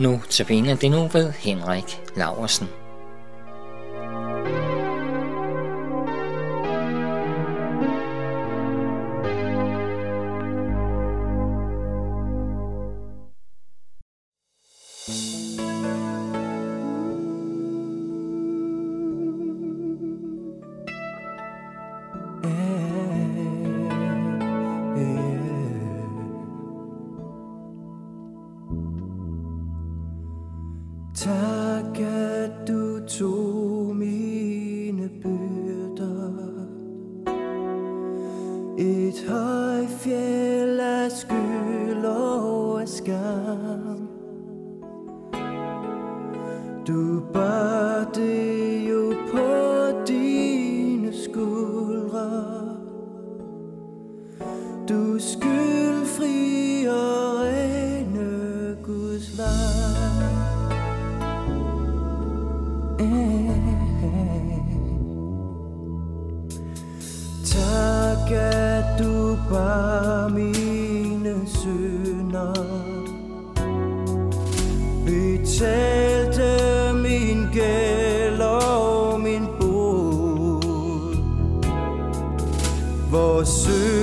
Nu tabiner det nu ved Henrik Laversen. Du bar det jo på dine skuldre. Du skyldfri og rene Guds vej. Tak at du bar mine synder. Betal Hvor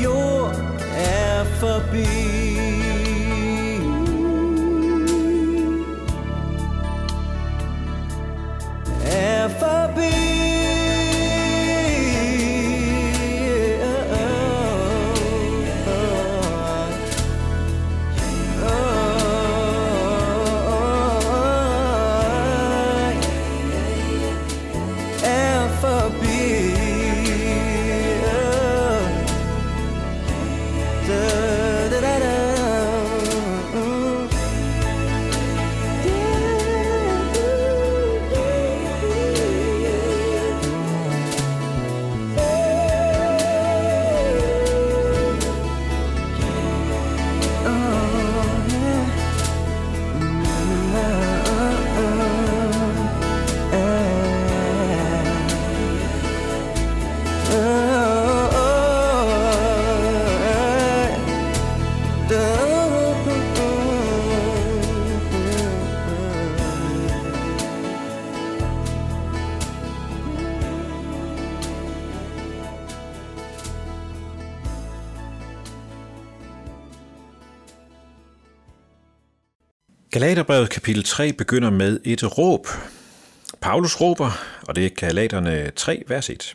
på jord Galaterbrevet kapitel 3 begynder med et råb. Paulus råber, og det er Galaterne 3, vers 1.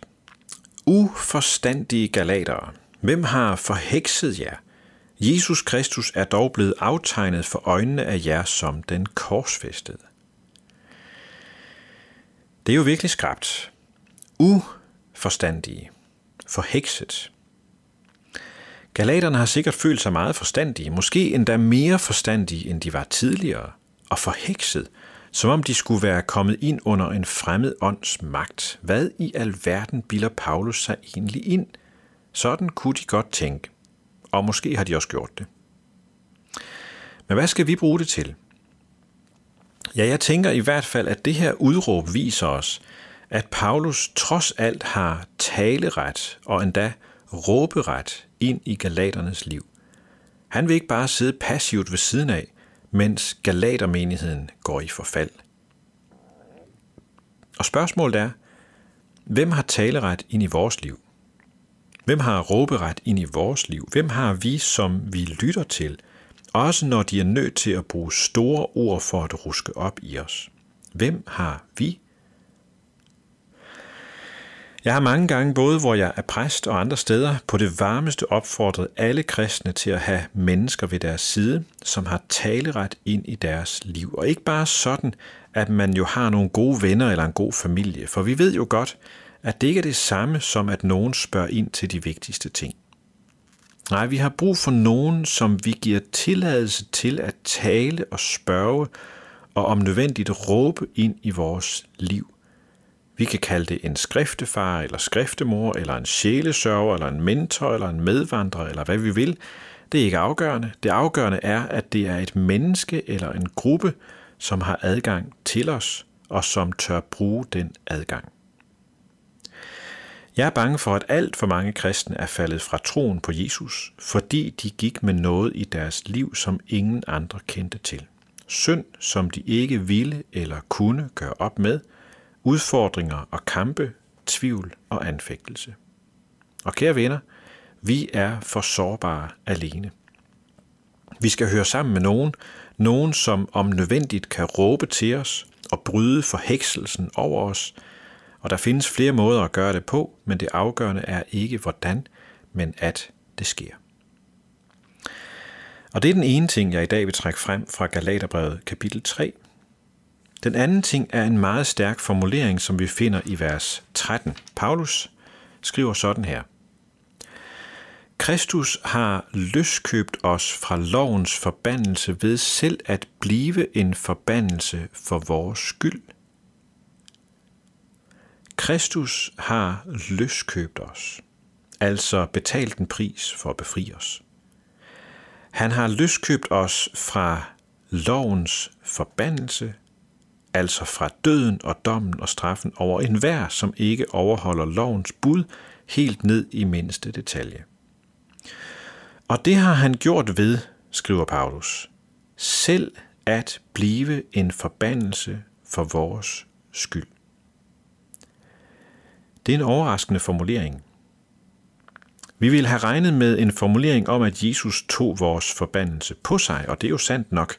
Uforstandige galatere, hvem har forhekset jer? Jesus Kristus er dog blevet aftegnet for øjnene af jer som den korsfæstede. Det er jo virkelig skrabt. Uforstandige. Forhekset. Galaterne har sikkert følt sig meget forstandige, måske endda mere forstandige, end de var tidligere, og forhekset, som om de skulle være kommet ind under en fremmed ånds magt. Hvad i alverden bilder Paulus sig egentlig ind? Sådan kunne de godt tænke, og måske har de også gjort det. Men hvad skal vi bruge det til? Ja, jeg tænker i hvert fald, at det her udråb viser os, at Paulus trods alt har taleret og endda råberet ind i galaternes liv. Han vil ikke bare sidde passivt ved siden af, mens galatermenigheden går i forfald. Og spørgsmålet er, hvem har taleret ind i vores liv? Hvem har råberet ind i vores liv? Hvem har vi, som vi lytter til, også når de er nødt til at bruge store ord for at ruske op i os? Hvem har vi? Jeg har mange gange, både hvor jeg er præst og andre steder, på det varmeste opfordret alle kristne til at have mennesker ved deres side, som har taleret ind i deres liv. Og ikke bare sådan, at man jo har nogle gode venner eller en god familie, for vi ved jo godt, at det ikke er det samme som, at nogen spørger ind til de vigtigste ting. Nej, vi har brug for nogen, som vi giver tilladelse til at tale og spørge, og om nødvendigt råbe ind i vores liv. Vi kan kalde det en skriftefar, eller skriftemor, eller en sjælesørger, eller en mentor, eller en medvandrer, eller hvad vi vil. Det er ikke afgørende. Det afgørende er, at det er et menneske eller en gruppe, som har adgang til os, og som tør bruge den adgang. Jeg er bange for, at alt for mange kristne er faldet fra troen på Jesus, fordi de gik med noget i deres liv, som ingen andre kendte til. Synd, som de ikke ville eller kunne gøre op med, udfordringer og kampe, tvivl og anfægtelse. Og kære venner, vi er for sårbare alene. Vi skal høre sammen med nogen, nogen som om nødvendigt kan råbe til os og bryde forhekselsen over os, og der findes flere måder at gøre det på, men det afgørende er ikke hvordan, men at det sker. Og det er den ene ting, jeg i dag vil trække frem fra Galaterbrevet kapitel 3. Den anden ting er en meget stærk formulering, som vi finder i vers 13. Paulus skriver sådan her. Kristus har løskøbt os fra lovens forbandelse ved selv at blive en forbandelse for vores skyld. Kristus har løskøbt os, altså betalt en pris for at befri os. Han har løskøbt os fra lovens forbandelse, altså fra døden og dommen og straffen over enhver, som ikke overholder lovens bud helt ned i mindste detalje. Og det har han gjort ved, skriver Paulus, selv at blive en forbandelse for vores skyld. Det er en overraskende formulering. Vi ville have regnet med en formulering om, at Jesus tog vores forbandelse på sig, og det er jo sandt nok.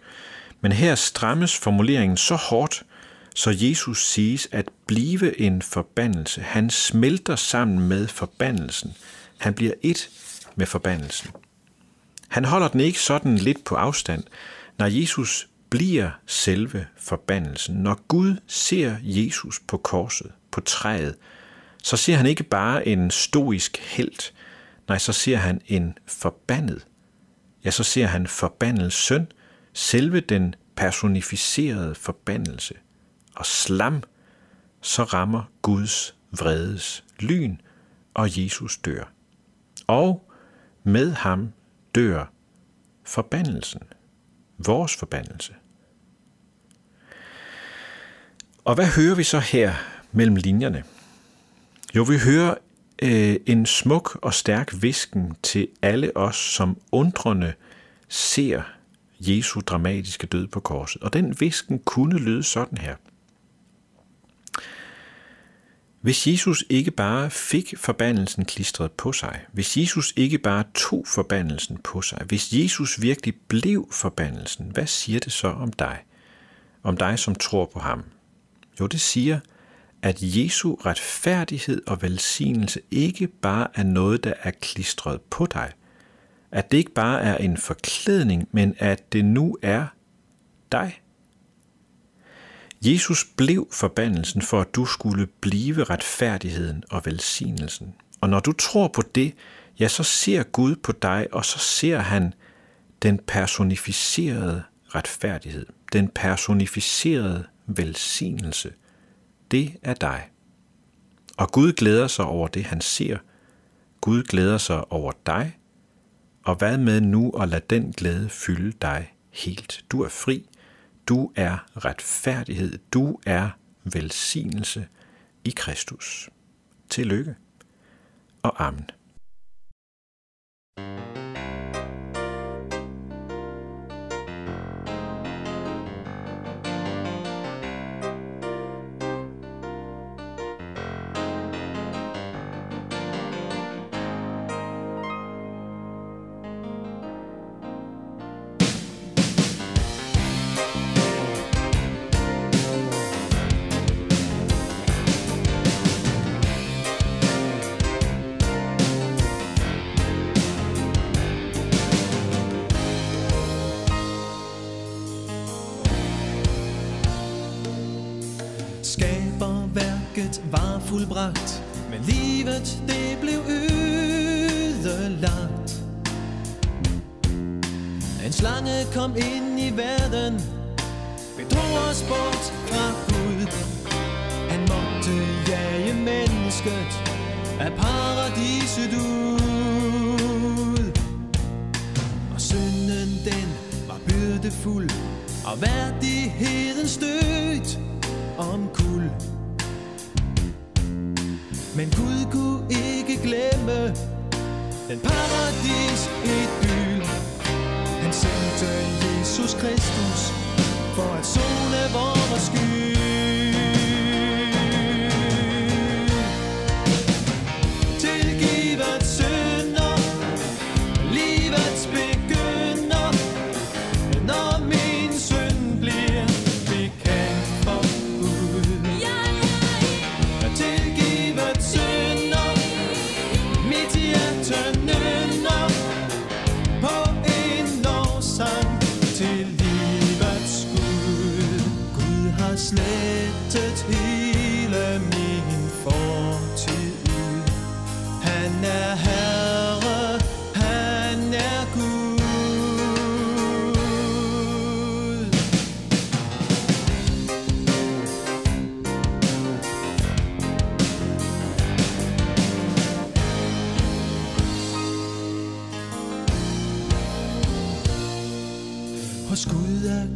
Men her strammes formuleringen så hårdt, så Jesus siges at blive en forbandelse. Han smelter sammen med forbandelsen. Han bliver et med forbandelsen. Han holder den ikke sådan lidt på afstand, når Jesus bliver selve forbandelsen. Når Gud ser Jesus på korset, på træet, så ser han ikke bare en stoisk held, nej, så ser han en forbandet. Ja, så ser han forbandet søn, selve den personificerede forbandelse. Og slam, så rammer Guds vredes lyn, og Jesus dør. Og med ham dør forbandelsen, vores forbandelse. Og hvad hører vi så her mellem linjerne? Jo, vi hører øh, en smuk og stærk visken til alle os, som undrende ser Jesu dramatiske død på korset. Og den visken kunne lyde sådan her. Hvis Jesus ikke bare fik forbandelsen klistret på sig, hvis Jesus ikke bare tog forbandelsen på sig, hvis Jesus virkelig blev forbandelsen, hvad siger det så om dig? Om dig, som tror på ham? Jo, det siger, at Jesu retfærdighed og velsignelse ikke bare er noget, der er klistret på dig. At det ikke bare er en forklædning, men at det nu er dig. Jesus blev forbandelsen for, at du skulle blive retfærdigheden og velsignelsen. Og når du tror på det, ja, så ser Gud på dig, og så ser han den personificerede retfærdighed, den personificerede velsignelse – det er dig. Og Gud glæder sig over det, han ser. Gud glæder sig over dig. Og hvad med nu at lade den glæde fylde dig helt? Du er fri. Du er retfærdighed. Du er velsignelse i Kristus. Tillykke og amen. Fuldbragt, men livet det blev ødelagt. En slange kom ind i verden, bedrog os bort fra Gud. Han måtte jage mennesket af paradiset ud. Og synden den var byrdefuld, og værdigheden stødt om kul. Men Gud kunne ikke glemme den paradis idyl. Han sendte Jesus Kristus for at zone vores skyld.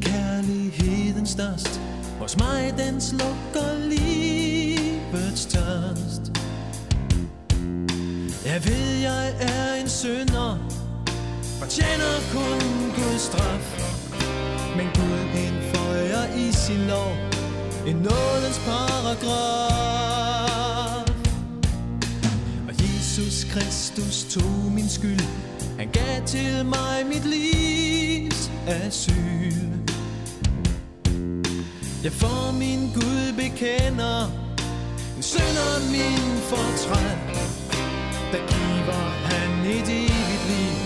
Kærligheden størst Hos mig den slukker livets tørst. Jeg ved jeg er en synder Fortjener kun Guds straf. Men Gud indføjer i sin lov En nådens paragraf. Og Jesus Kristus tog min skyld. Han gav til mig mit livs asyl. Jeg for min Gud bekender En synder min fortræd Der giver han et evigt liv.